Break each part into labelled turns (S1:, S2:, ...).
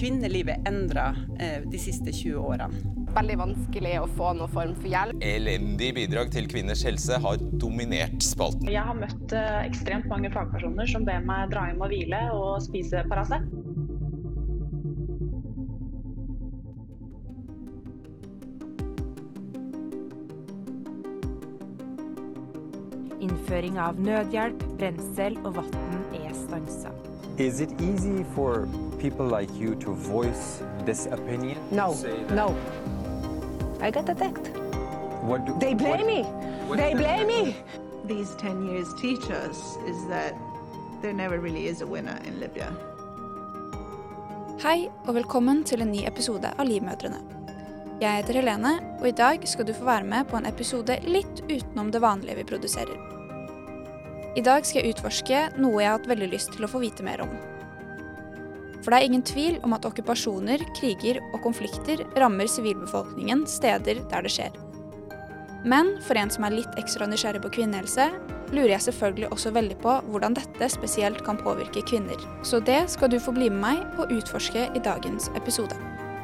S1: Kvinnelivet endra eh, de siste 20 årene.
S2: Veldig vanskelig å få noen form for hjelp.
S3: Elendig bidrag til kvinners helse har dominert spalten.
S4: Jeg har møtt eh, ekstremt mange fagpersoner som ber meg dra hjem og hvile og spise Paracet.
S5: Innføring av nødhjelp, brensel og vann er stansa.
S6: Is it easy for people like you to voice this opinion?
S7: No, no. I got attacked.
S6: What do,
S7: They blame
S6: what-
S7: me.
S6: what
S7: They blame me.
S8: these 10 years teach us is that there never really is a winner in Libya.
S9: Hei og velkommen til en ny episode av Livmødrene. Jeg heter Helene, og i dag skal du få være med på en episode litt utenom det vanlige vi produserer. I dag skal jeg utforske noe jeg har hatt veldig lyst til å få vite mer om. For det er ingen tvil om at okkupasjoner, kriger og konflikter rammer sivilbefolkningen steder der det skjer. Men for en som er litt ekstra nysgjerrig på kvinnehelse, lurer jeg selvfølgelig også veldig på hvordan dette spesielt kan påvirke kvinner. Så det skal du få bli med meg og utforske i dagens episode.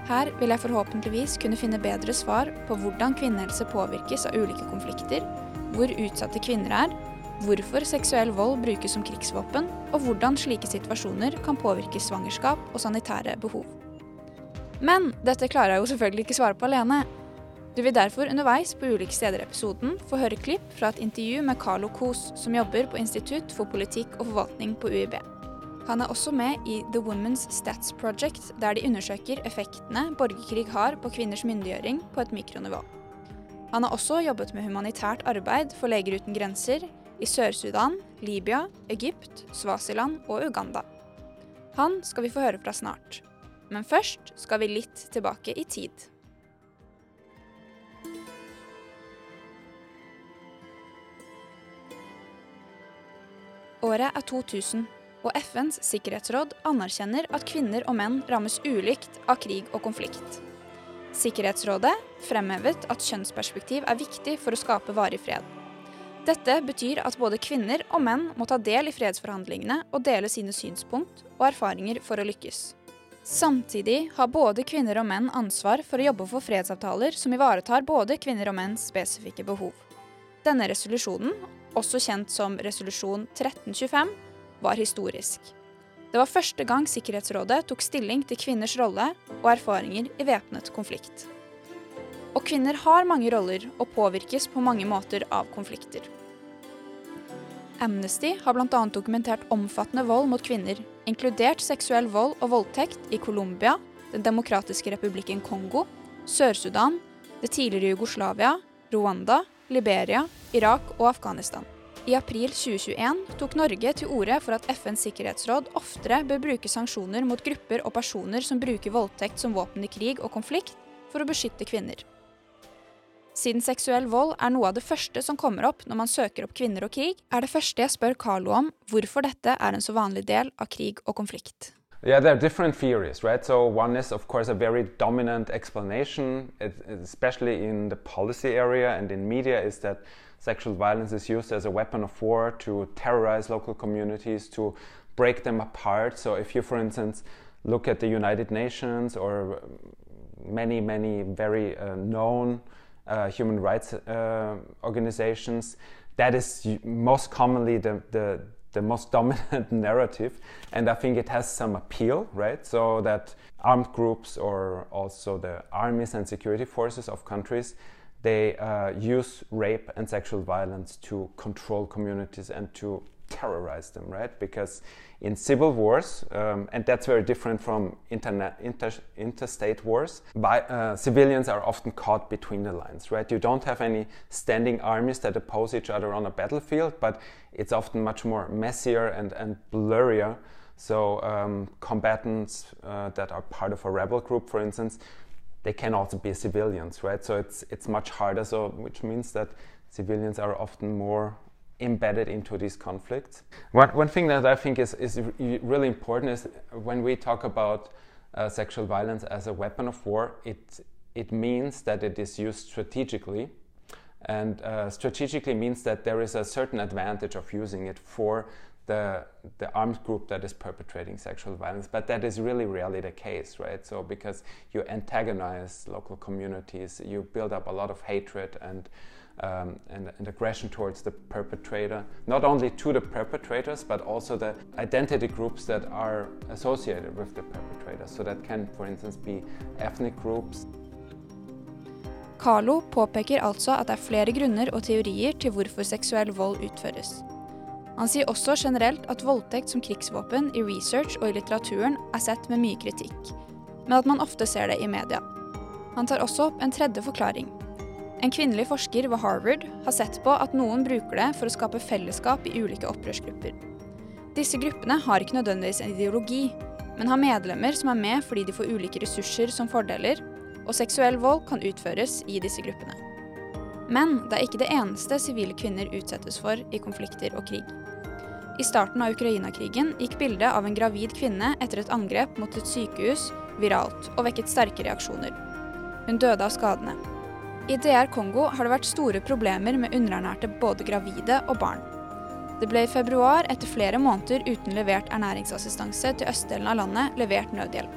S9: Her vil jeg forhåpentligvis kunne finne bedre svar på hvordan kvinnehelse påvirkes av ulike konflikter, hvor utsatte kvinner er, hvorfor seksuell vold brukes som krigsvåpen, og hvordan slike situasjoner kan påvirke svangerskap og sanitære behov. Men dette klarer jeg jo selvfølgelig ikke svare på alene. Du vil derfor underveis på ulike steder i episoden få høre klipp fra et intervju med Carlo Kos, som jobber på Institutt for politikk og forvaltning på UiB. Han er også med i The Women's Stats Project, der de undersøker effektene borgerkrig har på kvinners myndiggjøring på et mikronivå. Han har også jobbet med humanitært arbeid for Leger uten grenser i Sør-Sudan, Libya, Egypt, Svasiland og Uganda. Han skal vi få høre fra snart. Men først skal vi litt tilbake i tid. Året er 2000, og FNs sikkerhetsråd anerkjenner at kvinner og menn rammes ulikt av krig og konflikt. Sikkerhetsrådet fremhevet at kjønnsperspektiv er viktig for å skape varig fred. Dette betyr at både kvinner og menn må ta del i fredsforhandlingene og dele sine synspunkt og erfaringer for å lykkes. Samtidig har både kvinner og menn ansvar for å jobbe for fredsavtaler som ivaretar både kvinner og menns spesifikke behov. Denne resolusjonen, også kjent som resolusjon 1325, var historisk. Det var første gang Sikkerhetsrådet tok stilling til kvinners rolle og erfaringer i væpnet konflikt. Og kvinner har mange roller og påvirkes på mange måter av konflikter. Amnesty har bl.a. dokumentert omfattende vold mot kvinner, inkludert seksuell vold og voldtekt i Colombia, Den demokratiske republikken Kongo, Sør-Sudan, det tidligere Jugoslavia, Rwanda, Liberia, Irak og Afghanistan. I april 2021 tok Norge til orde for at FNs sikkerhetsråd oftere bør bruke sanksjoner mot grupper og personer som bruker voldtekt som våpen i krig og konflikt, for å beskytte kvinner. Siden seksuell vold er noe av det første som kommer opp når man søker opp kvinner og krig, er det første jeg spør Carlo om hvorfor dette er en så vanlig del av krig og konflikt.
S6: Yeah, there are different theories, right? So one is, of course, a very dominant explanation, especially in the policy area and in media, is that sexual violence is used as a weapon of war to terrorize local communities, to break them apart. So if you, for instance, look at the United Nations or many, many very uh, known uh, human rights uh, organizations, that is most commonly the, the, the most dominant narrative. And I think it has some appeal, right? So that armed groups or also the armies and security forces of countries they uh, use rape and sexual violence to control communities and to terrorize them, right? Because in civil wars, um, and that's very different from inter- interstate wars, by, uh, civilians are often caught between the lines, right? You don't have any standing armies that oppose each other on a battlefield, but it's often much more messier and, and blurrier. So um, combatants uh, that are part of a rebel group, for instance, they can also be civilians, right? So it's it's much harder. So which means that civilians are often more embedded into these conflicts. One, one thing that I think is, is really important is when we talk about uh, sexual violence as a weapon of war, it, it means that it is used strategically. And uh, strategically means that there is a certain advantage of using it for the the armed group that is perpetrating sexual violence, but that is really rarely the case, right? So because you antagonize local communities, you build up a lot of hatred and um, and, and, aggression towards the perpetrator, not only to the perpetrators, but also the identity groups that are associated with the perpetrator. So that can, for instance, be ethnic groups.
S9: Carlo påpeker altså at det er flere grunner og teorier til hvorfor seksuell vold utføres. Han sier også generelt at voldtekt som krigsvåpen i research og i litteraturen er sett med mye kritikk, men at man ofte ser det i media. Han tar også opp en tredje forklaring. En kvinnelig forsker ved Harvard har sett på at noen bruker det for å skape fellesskap i ulike opprørsgrupper. Disse gruppene har ikke nødvendigvis en ideologi, men har medlemmer som er med fordi de får ulike ressurser som fordeler, og seksuell vold kan utføres i disse gruppene. Men det er ikke det eneste sivile kvinner utsettes for i konflikter og krig. I starten av Ukraina-krigen gikk bildet av en gravid kvinne etter et angrep mot et sykehus viralt og vekket sterke reaksjoner. Hun døde av skadene. I DR Kongo har det vært store problemer med underernærte både gravide og barn. Det ble i februar, etter flere måneder uten levert ernæringsassistanse til østdelen av landet, levert nødhjelp.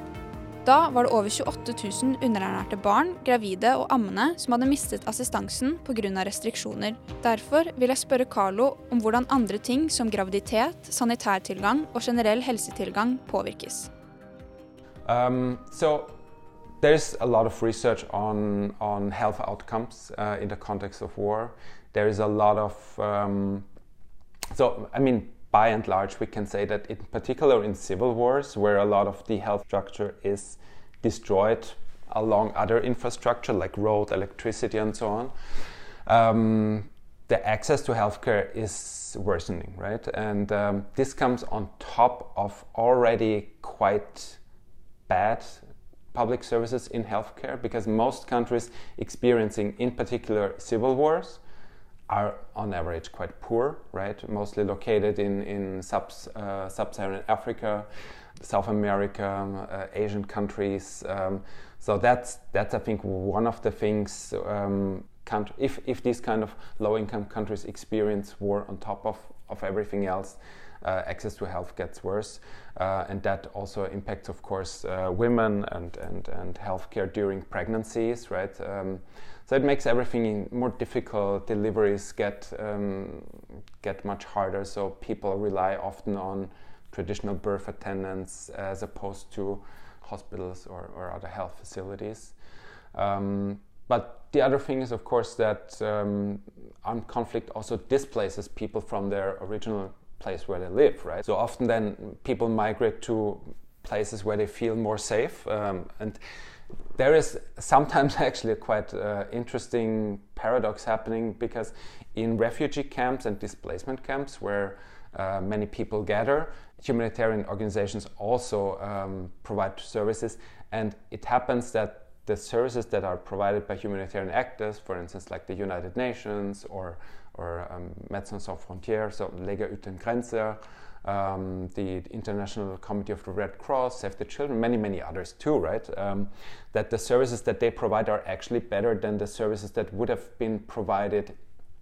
S9: Da var det over 28 000 underernærte barn, gravide og ammende som hadde mistet assistansen pga. restriksjoner. Derfor vil jeg spørre Carlo om hvordan andre ting som graviditet, sanitærtilgang og generell helsetilgang påvirkes.
S6: Um, so there's a lot of research on, on health outcomes uh, in the context of war. There is a lot of um, so I mean by and large, we can say that in particular in civil wars, where a lot of the health structure is destroyed along other infrastructure like road, electricity, and so on, um, the access to healthcare is worsening, right? And um, this comes on top of already quite bad public services in healthcare because most countries experiencing, in particular, civil wars are on average quite poor, right? Mostly located in, in sub, uh, sub-Saharan Africa, South America, uh, Asian countries. Um, so that's, that's, I think, one of the things, um, if, if these kind of low-income countries experience war on top of, of everything else, uh, access to health gets worse. Uh, and that also impacts, of course, uh, women and, and, and healthcare during pregnancies, right? Um, so it makes everything more difficult. Deliveries get um, get much harder. So people rely often on traditional birth attendants as opposed to hospitals or, or other health facilities. Um, but the other thing is, of course, that um, armed conflict also displaces people from their original place where they live, right? So often then people migrate to places where they feel more safe. Um, and there is sometimes actually a quite uh, interesting paradox happening because in refugee camps and displacement camps where uh, many people gather, humanitarian organizations also um, provide services, and it happens that the services that are provided by humanitarian actors, for instance, like the United Nations or, or um, Médecins Sans Frontières, so Lega Uten Grenze, um, the International Committee of the Red Cross, Save the Children, many, many others too, right? Um, that the services that they provide are actually better than the services that would have been provided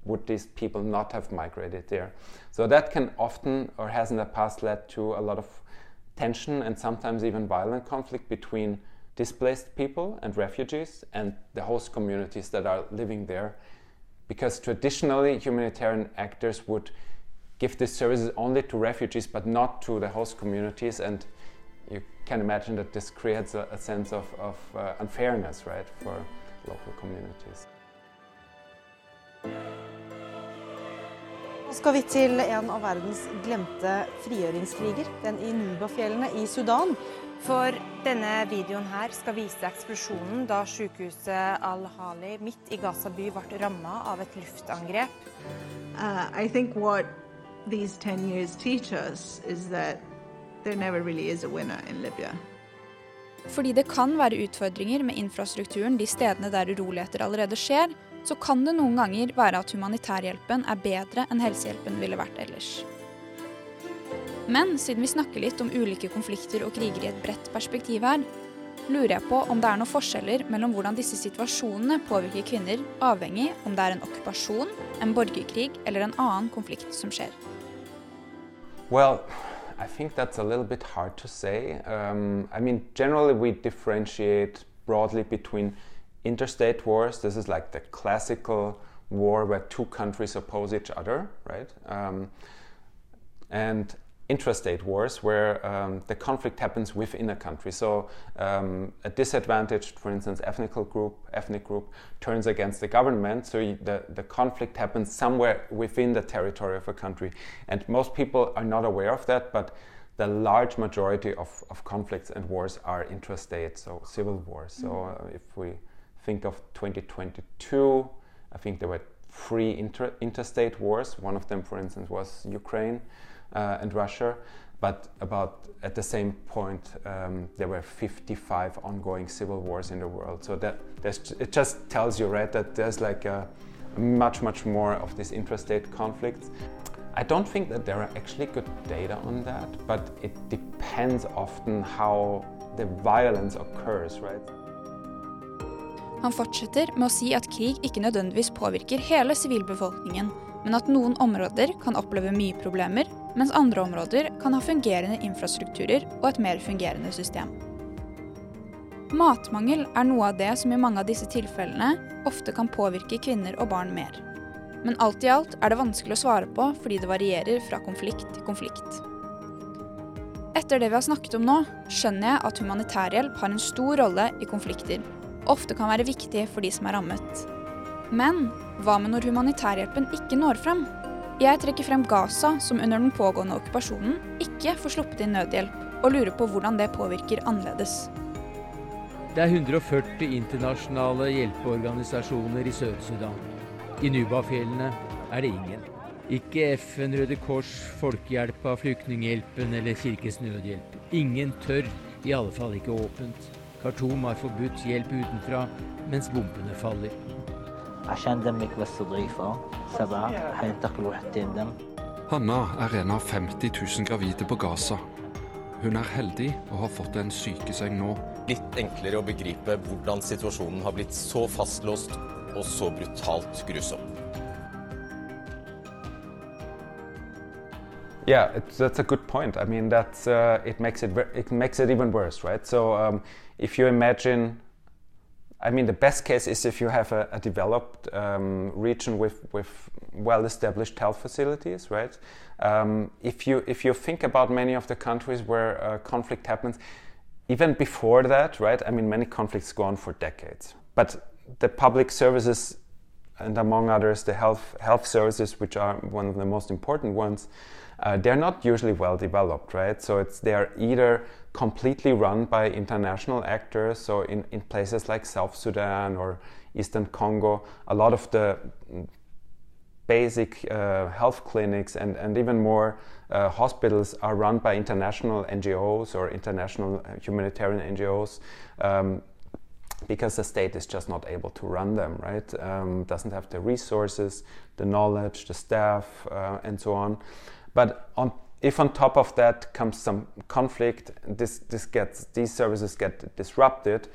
S6: would these people not have migrated there. So that can often, or has in the past, led to a lot of tension and sometimes even violent conflict between displaced people and refugees and the host communities that are living there. Because traditionally, humanitarian actors would give these services only to refugees but not to the host communities and you can imagine that this creates a, a sense of, of uh, unfairness right for local communities.
S10: Nå skal vi til en av verdens glemte frigjøringskriger, den i Nuba-fjellene i Sudan.
S5: For denne videoen her skal vise eksplosjonen da sykehuset Al-Hali midt i Gaza by ble ramma av et luftangrep.
S8: Uh, I think what these 10 years teach us is that there never really is a winner in Libya.
S9: Fordi det kan være utfordringer med infrastrukturen de stedene der uroligheter allerede skjer, så kan det noen ganger være at humanitærhjelpen er bedre enn helsehjelpen ville vært ellers. Men siden vi snakker litt om ulike konflikter og kriger i et bredt perspektiv her, lurer jeg på om det er noen forskjeller mellom hvordan disse situasjonene påvirker kvinner, avhengig om det er en okkupasjon, en borgerkrig eller en annen konflikt som skjer.
S6: Well, I think that's a little bit hard to say. Um, I mean, generally, we differentiate broadly between interstate wars. This is like the classical war where two countries oppose each other, right? Um, and intrastate wars where um, the conflict happens within a country. So um, a disadvantaged, for instance, ethnic group, ethnic group turns against the government. So you, the, the conflict happens somewhere within the territory of a country. And most people are not aware of that, but the large majority of, of conflicts and wars are intrastate, so civil wars. Mm-hmm. So uh, if we think of 2022, I think there were three inter- interstate wars. One of them, for instance, was Ukraine uh, and Russia. But about at the same point, um, there were 55 ongoing civil wars in the world. So that it just tells you, right, that there's like a much, much more of these intrastate conflicts. I don't think that there are actually good data on that, but it depends often how the violence occurs, right?
S9: Han fortsetter med å si at krig ikke nødvendigvis påvirker hele sivilbefolkningen, men at noen områder kan oppleve mye problemer, mens andre områder kan ha fungerende infrastrukturer og et mer fungerende system. Matmangel er noe av det som i mange av disse tilfellene ofte kan påvirke kvinner og barn mer. Men alt i alt er det vanskelig å svare på fordi det varierer fra konflikt til konflikt. Etter det vi har snakket om nå, skjønner jeg at humanitærhjelp har en stor rolle i konflikter, og ofte kan være viktig for de som er rammet. Men hva med når humanitærhjelpen ikke når frem? Jeg trekker frem Gaza, som under den pågående okkupasjonen ikke får sluppet inn nødhjelp, og lurer på hvordan det påvirker annerledes.
S11: Det er 140 internasjonale hjelpeorganisasjoner i Sør-Sudan. I Nubafjellene er det ingen. Ikke FN, Røde Kors, Folkehjelpa, Flyktninghjelpen eller Kirkens Nødhjelp. Ingen tør, i alle fall ikke åpent. Khartoum har forbudt hjelp utenfra, mens bombene faller.
S12: Hanna er en av 50 000 gravide på Gaza. Hun er heldig og har fått en sykeseng nå.
S3: Litt enklere å begripe hvordan situasjonen har blitt så fastlåst og så brutalt grusom.
S6: Yeah, that's a good point. I mean, that's uh, it makes it it makes it even worse, right? So um, if you imagine I mean, the best case is if you have a, a developed um, region with, with well-established health facilities, right? Um, if you if you think about many of the countries where uh, conflict happens, even before that, right? I mean, many conflicts go on for decades. But the public services, and among others, the health health services, which are one of the most important ones, uh, they're not usually well developed, right? So it's they're either completely run by international actors. So in, in places like South Sudan or Eastern Congo, a lot of the basic uh, health clinics and, and even more uh, hospitals are run by international NGOs or international uh, humanitarian NGOs. Um, because the state is just not able to run them, right? Um, doesn't have the resources, the knowledge, the staff, uh, and so on. But on if on top of that comes some conflict, this, this gets, these services get disrupted.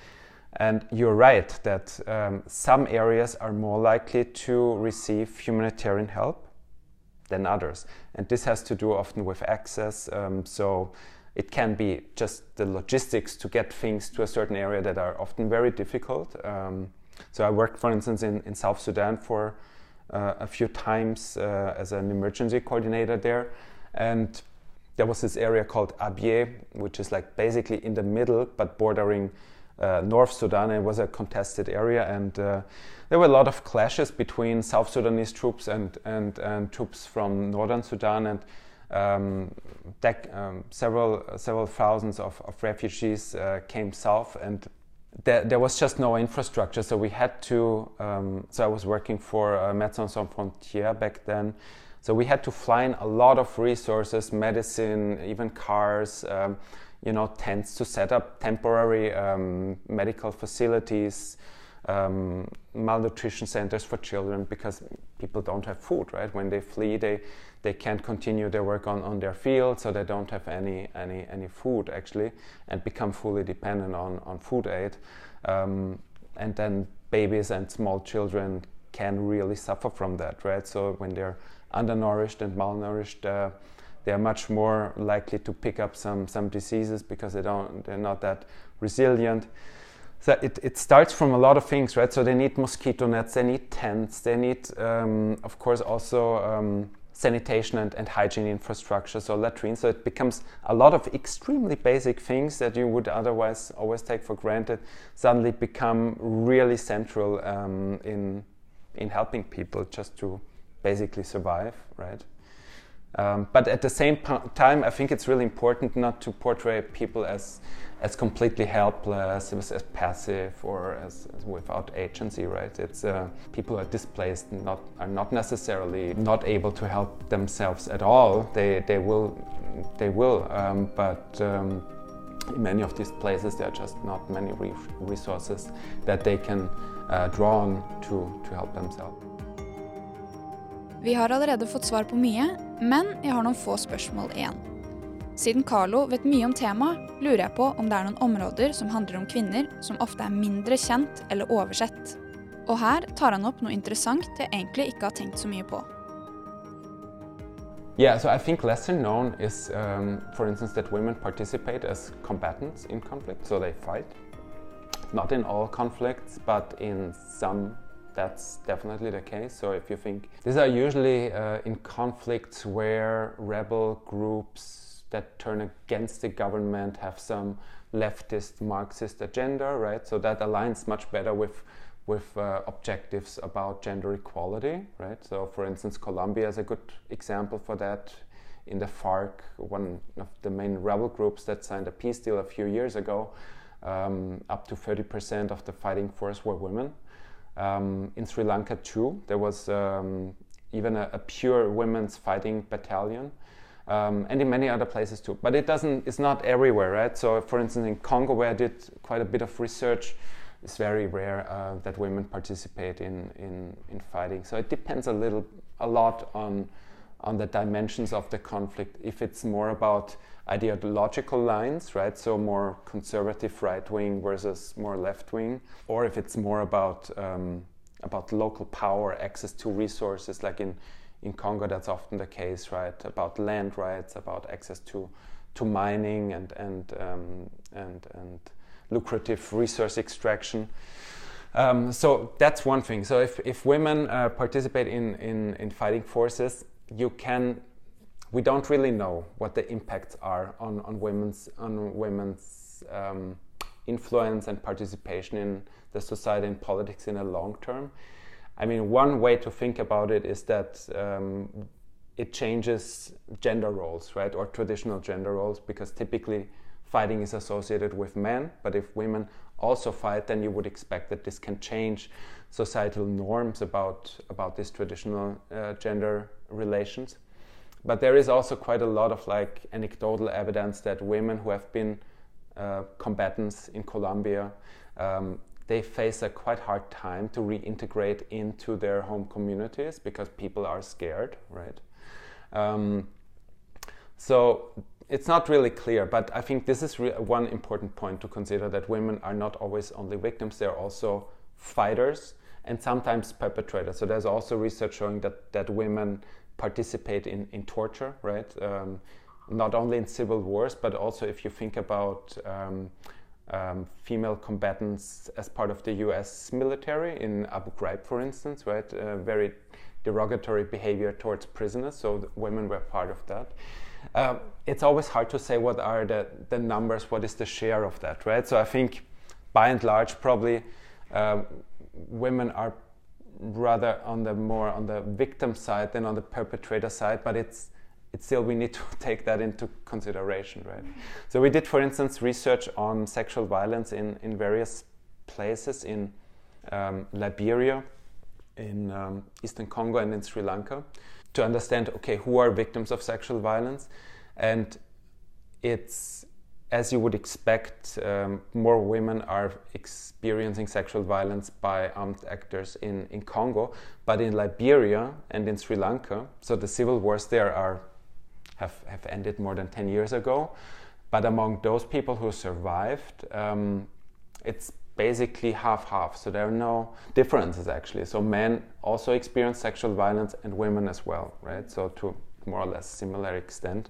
S6: And you're right that um, some areas are more likely to receive humanitarian help than others. And this has to do often with access. Um, so it can be just the logistics to get things to a certain area that are often very difficult. Um, so I worked, for instance, in, in South Sudan for a few times uh, as an emergency coordinator there. And there was this area called Abyei, which is like basically in the middle but bordering uh, North Sudan. It was a contested area, and uh, there were a lot of clashes between South Sudanese troops and, and, and troops from Northern Sudan. And um, um, several, several thousands of, of refugees uh, came south, and there, there, was just no infrastructure. So we had to. Um, so I was working for uh, Médecins Sans Frontières back then. So we had to fly in a lot of resources, medicine, even cars, um, you know, tents to set up temporary um, medical facilities, um, malnutrition centers for children because people don't have food, right? When they flee, they they can't continue their work on, on their field, so they don't have any any any food actually, and become fully dependent on on food aid. Um, and then babies and small children can really suffer from that, right? So when they're undernourished and malnourished, uh, they are much more likely to pick up some some diseases because they don't they're not that resilient. So it, it starts from a lot of things, right? So they need mosquito nets, they need tents, they need, um, of course, also um, sanitation and, and hygiene infrastructure, so latrines. So it becomes a lot of extremely basic things that you would otherwise always take for granted suddenly become really central um, in in helping people just to basically survive, right? Um, but at the same time, I think it's really important not to portray people as as completely helpless, as, as passive, or as, as, without agency. Right? It's uh, people are displaced, not are not necessarily not able to help themselves at all. They they will they will, um, but. Um, in many of these places, there are just not many re resources that they can uh, draw on to, to help themselves.
S9: Vi har allerede fått svar på mye, men jeg har noen få spørsmål igjen. Siden Carlo vet mye om temaet, lurer jeg på om det er noen områder som handler om kvinner som ofte er mindre kjent eller oversett. Og her tar han opp noe interessant jeg egentlig ikke har tenkt så mye på.
S6: Yeah, so I think lesser known is, um, for instance, that women participate as combatants in conflict, so they fight. Not in all conflicts, but in some that's definitely the case. So if you think these are usually uh, in conflicts where rebel groups that turn against the government have some leftist Marxist agenda, right? So that aligns much better with with uh, objectives about gender equality, right? So for instance, Colombia is a good example for that. In the FARC, one of the main rebel groups that signed a peace deal a few years ago, um, up to 30% of the fighting force were women. Um, in Sri Lanka too, there was um, even a, a, pure women's fighting battalion, um, and in many other places too. But it doesn't. It's not everywhere, right? So, for instance, in Congo, where I did quite a bit of research, it's very rare uh, that women participate in, in in fighting. So it depends a little, a lot on on the dimensions of the conflict. If it's more about ideological lines, right? So more conservative right wing versus more left wing, or if it's more about um, about local power, access to resources, like in in Congo, that's often the case, right? About land rights, about access to to mining and and um, and and lucrative resource extraction. Um, so that's one thing. So if, if women uh, participate in, in, in fighting forces, you can we don't really know what the impacts are on, on women's on women's um, influence and participation in the society and politics in the long term. I mean, one way to think about it is that um, it changes gender roles, right, or traditional gender roles, because typically fighting is associated with men. But if women also fight, then you would expect that this can change societal norms about about these traditional uh, gender relations. But there is also quite a lot of like anecdotal evidence that women who have been uh, combatants in Colombia, um, they face a quite hard time to reintegrate into their home communities because people are scared, right? Um, so it's not really clear, but I think this is one important point to consider that women are not always only victims, they're also fighters and sometimes perpetrators. So there's also research showing that, that women participate in, in torture, right? Um, not only in civil wars, but also if you think about um, um, female combatants as part of the US military in Abu Ghraib, for instance, right? Uh, very derogatory behavior towards prisoners, so women were part of that. Um, it's always hard to say what are the, the numbers, what is the share of that, right? So I think by and large, probably um, women are rather on the more on the victim side than on the perpetrator side, but it's it's still we need to take that into consideration, right? So we did, for instance, research on sexual violence in in various places in um, Liberia, in um, Eastern Congo, and in Sri Lanka, to understand okay who are victims of sexual violence, and it's as you would expect, um, more women are experiencing sexual violence by armed actors in, in Congo, but in Liberia and in Sri Lanka, so the civil wars there are have, have ended more than 10 years ago. But among those people who survived, um, it's basically half half. So there are no differences actually. So men also experience sexual violence and women as well, right? So to more or less similar extent.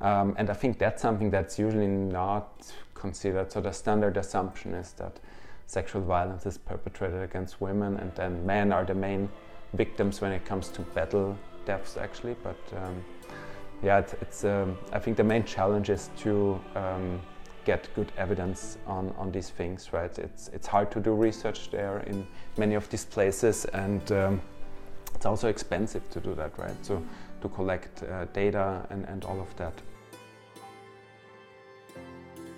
S6: Um, and I think that's something that's usually not considered. So the standard assumption is that sexual violence is perpetrated against women, and then men are the main victims when it comes to battle deaths, actually. But um, yeah, it's, it's um, I think the main challenge is to um, get good evidence on, on these things, right? It's, it's hard to do research there in many of these places, and um, it's also expensive to do that, right? So to collect uh, data and, and all of that.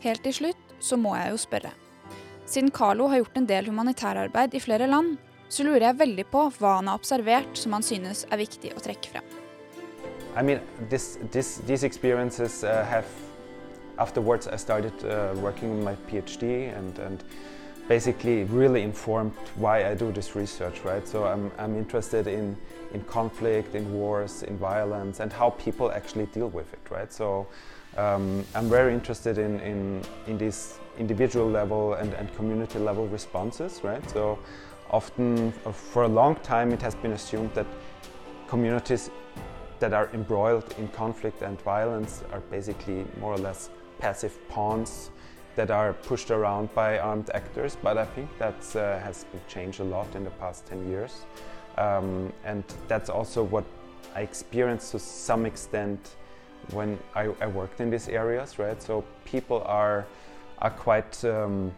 S9: Helt til slutt så må jeg jo spørre. Siden Carlo har gjort en del humanitærarbeid i flere land, så lurer jeg veldig på hva han har observert som han synes er viktig å trekke frem.
S6: I mean, this, this, these experiences uh, have, afterwards I started uh, working on my PhD and, and basically really informed why I do this research, right? So I'm, I'm interested in, in conflict, in wars, in violence, and how people actually deal with it, right? So um, I'm very interested in, in, in these individual level and, and community level responses, right? So often, uh, for a long time, it has been assumed that communities that are embroiled in conflict and violence are basically more or less passive pawns that are pushed around by armed actors. But I think that uh, has changed a lot in the past 10 years. Um, and that's also what I experienced to some extent when I, I, worked in these areas, right? So people are, are quite, um,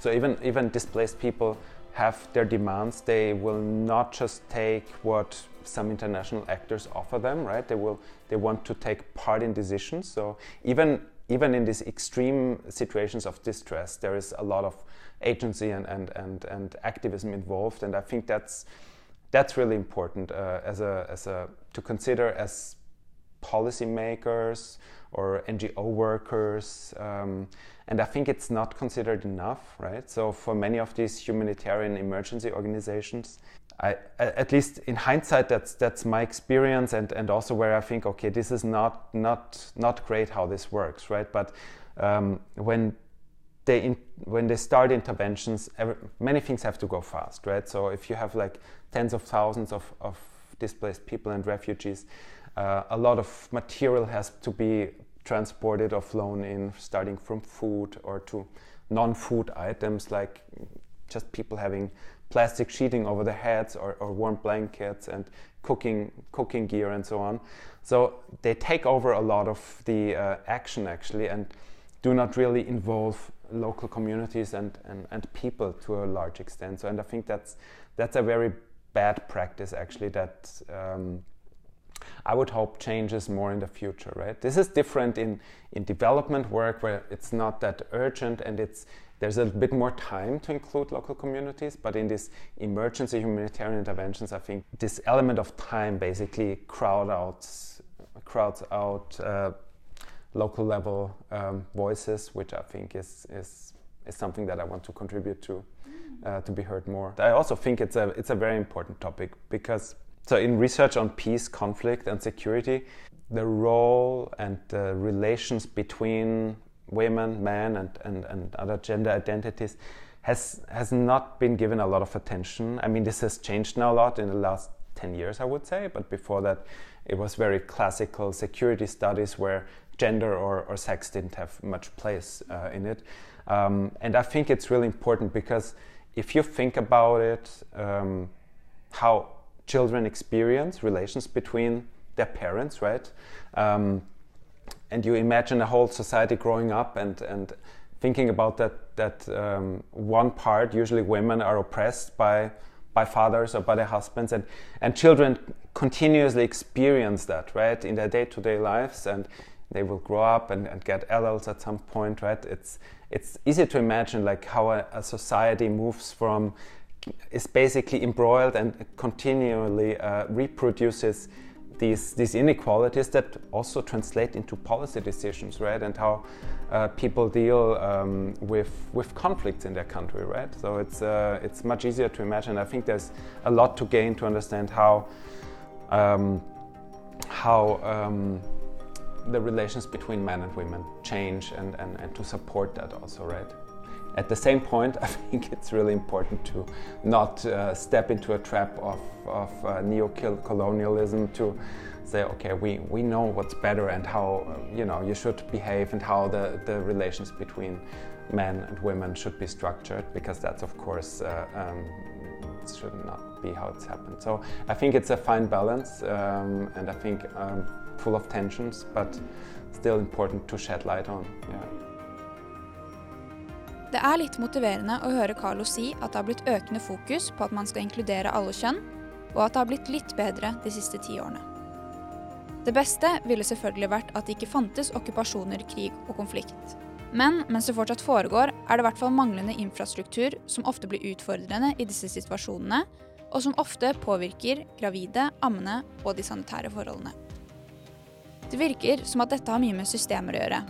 S6: so even, even displaced people have their demands. They will not just take what some international actors offer them, right? They will they want to take part in decisions. So even even in these extreme situations of distress, there is a lot of agency and and and, and activism involved, and I think that's that's really important uh, as a as a to consider as policymakers or NGO workers. Um, and I think it's not considered enough, right? So for many of these humanitarian emergency organizations, I, at least in hindsight, that's that's my experience, and, and also where I think, okay, this is not not not great how this works, right? But um, when they in, when they start interventions, every, many things have to go fast, right? So if you have like tens of thousands of, of displaced people and refugees, uh, a lot of material has to be transported or flown in, starting from food or to non-food items like just people having plastic sheeting over their heads or, or, warm blankets and cooking cooking gear and so on. So they take over a lot of the uh, action actually and do not really involve local communities and, and, and people to a large extent. So and I think that's that's a very bad practice actually that um, I would hope changes more in the future, right? This is different in, in development work where it's not that urgent and it's there's a bit more time to include local communities, but in these emergency humanitarian interventions, I think this element of time basically crowd out, crowds out uh, local level um, voices, which I think is, is, is something that I want to contribute to, uh, to be heard more. I also think it's a, it's a very important topic because so in research on peace, conflict, and security, the role and the relations between women, men, and, and, and other gender identities has has not been given a lot of attention. I mean, this has changed now a lot in the last 10 years, I would say, but before that, it was very classical security studies where gender or, or sex didn't have much place uh, in it. Um, and I think it's really important because if you think about it, um, how children experience relations between their parents, right? Um, and you imagine a whole society growing up and, and thinking about that, that um, one part, usually women, are oppressed by, by fathers or by their husbands, and, and children continuously experience that, right, in their day to day lives, and they will grow up and, and get adults at some point, right? It's, it's easy to imagine like how a, a society moves from is basically embroiled and continually uh, reproduces these, these inequalities that also translate into policy decisions, right? And how uh, people deal um, with, with conflicts in their country, right? So it's, uh, it's much easier to imagine. I think there's a lot to gain to understand how, um, how um, the relations between men and women change and, and, and to support that also, right? At the same point, I think it's really important to not uh, step into a trap of, of uh, neo-colonialism to say, okay, we, we know what's better and how you know you should behave and how the, the relations between men and women should be structured because that's of course uh, um, should not be how it's happened. So I think it's a fine balance um, and I think um, full of tensions, but still important to shed light on. Yeah.
S9: Det er litt motiverende å høre Carlo si at det har blitt økende fokus på at man skal inkludere alle kjønn, og at det har blitt litt bedre de siste ti årene. Det beste ville selvfølgelig vært at det ikke fantes okkupasjoner, krig og konflikt. Men mens det fortsatt foregår, er det i hvert fall manglende infrastruktur som ofte blir utfordrende i disse situasjonene, og som ofte påvirker gravide, ammende og de sanitære forholdene. Det virker som at dette har mye med systemer å gjøre,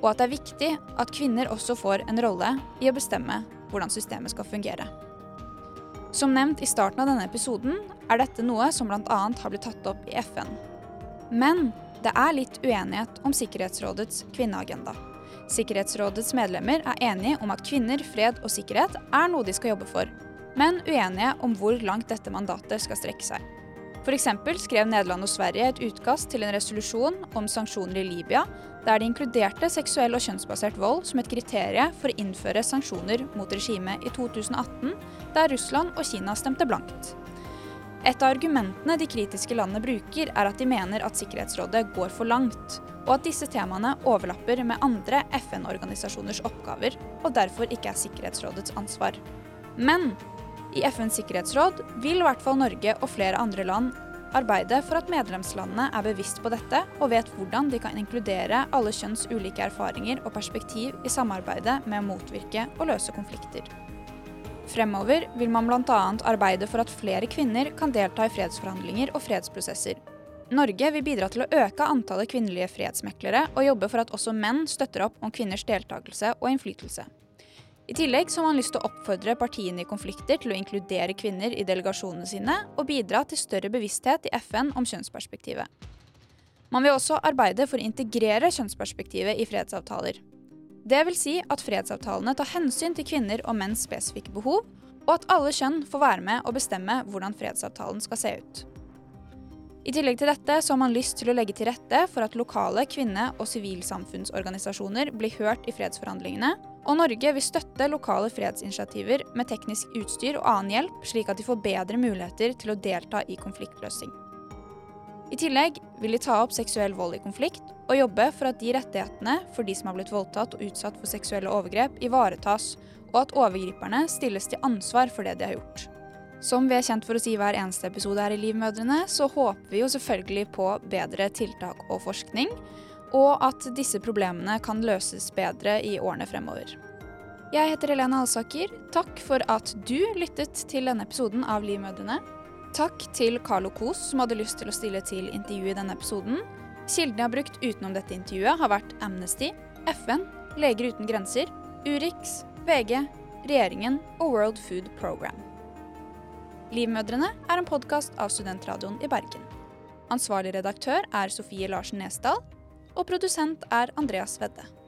S9: og at det er viktig at kvinner også får en rolle i å bestemme hvordan systemet skal fungere. Som nevnt i starten av denne episoden er dette noe som bl.a. har blitt tatt opp i FN. Men det er litt uenighet om Sikkerhetsrådets kvinneagenda. Sikkerhetsrådets medlemmer er enige om at kvinner, fred og sikkerhet er noe de skal jobbe for, men uenige om hvor langt dette mandatet skal strekke seg. F.eks. skrev Nederland og Sverige et utkast til en resolusjon om sanksjoner i Libya, der de inkluderte seksuell og kjønnsbasert vold som et kriterium for å innføre sanksjoner mot regimet i 2018, der Russland og Kina stemte blankt. Et av argumentene de kritiske landene bruker, er at de mener at Sikkerhetsrådet går for langt, og at disse temaene overlapper med andre FN-organisasjoners oppgaver, og derfor ikke er Sikkerhetsrådets ansvar. Men i FNs sikkerhetsråd vil i hvert fall Norge og flere andre land arbeide for at medlemslandene er bevisst på dette og vet hvordan de kan inkludere alle kjønns ulike erfaringer og perspektiv i samarbeidet med å motvirke og løse konflikter. Fremover vil man bl.a. arbeide for at flere kvinner kan delta i fredsforhandlinger og fredsprosesser. Norge vil bidra til å øke antallet kvinnelige fredsmeklere og jobbe for at også menn støtter opp om kvinners deltakelse og innflytelse. I tillegg så har man lyst til å oppfordre partiene i konflikter til å inkludere kvinner i delegasjonene sine, og bidra til større bevissthet i FN om kjønnsperspektivet. Man vil også arbeide for å integrere kjønnsperspektivet i fredsavtaler. Det vil si at fredsavtalene tar hensyn til kvinner og menns spesifikke behov, og at alle kjønn får være med og bestemme hvordan fredsavtalen skal se ut. I tillegg til dette så har man lyst til å legge til rette for at lokale kvinne- og sivilsamfunnsorganisasjoner blir hørt i fredsforhandlingene, og Norge vil støtte lokale fredsinitiativer med teknisk utstyr og annen hjelp, slik at de får bedre muligheter til å delta i konfliktløsning. I tillegg vil de ta opp seksuell vold i konflikt og jobbe for at de rettighetene for de som har blitt voldtatt og utsatt for seksuelle overgrep, ivaretas, og at overgriperne stilles til ansvar for det de har gjort. Som vi er kjent for å si hver eneste episode her i Livmødrene, så håper vi jo selvfølgelig på bedre tiltak og forskning, og at disse problemene kan løses bedre i årene fremover. Jeg heter Helene Alsaker. Takk for at du lyttet til denne episoden av Livmødrene. Takk til Carlo Kos, som hadde lyst til å stille til intervju i denne episoden. Kildene jeg har brukt utenom dette intervjuet, har vært Amnesty, FN, Leger uten grenser, Urix, VG, regjeringen og World Food Program. Livmødrene er en podkast av Studentradioen i Bergen. Ansvarlig redaktør er Sofie Larsen Nesdal, og produsent er Andreas Vedde.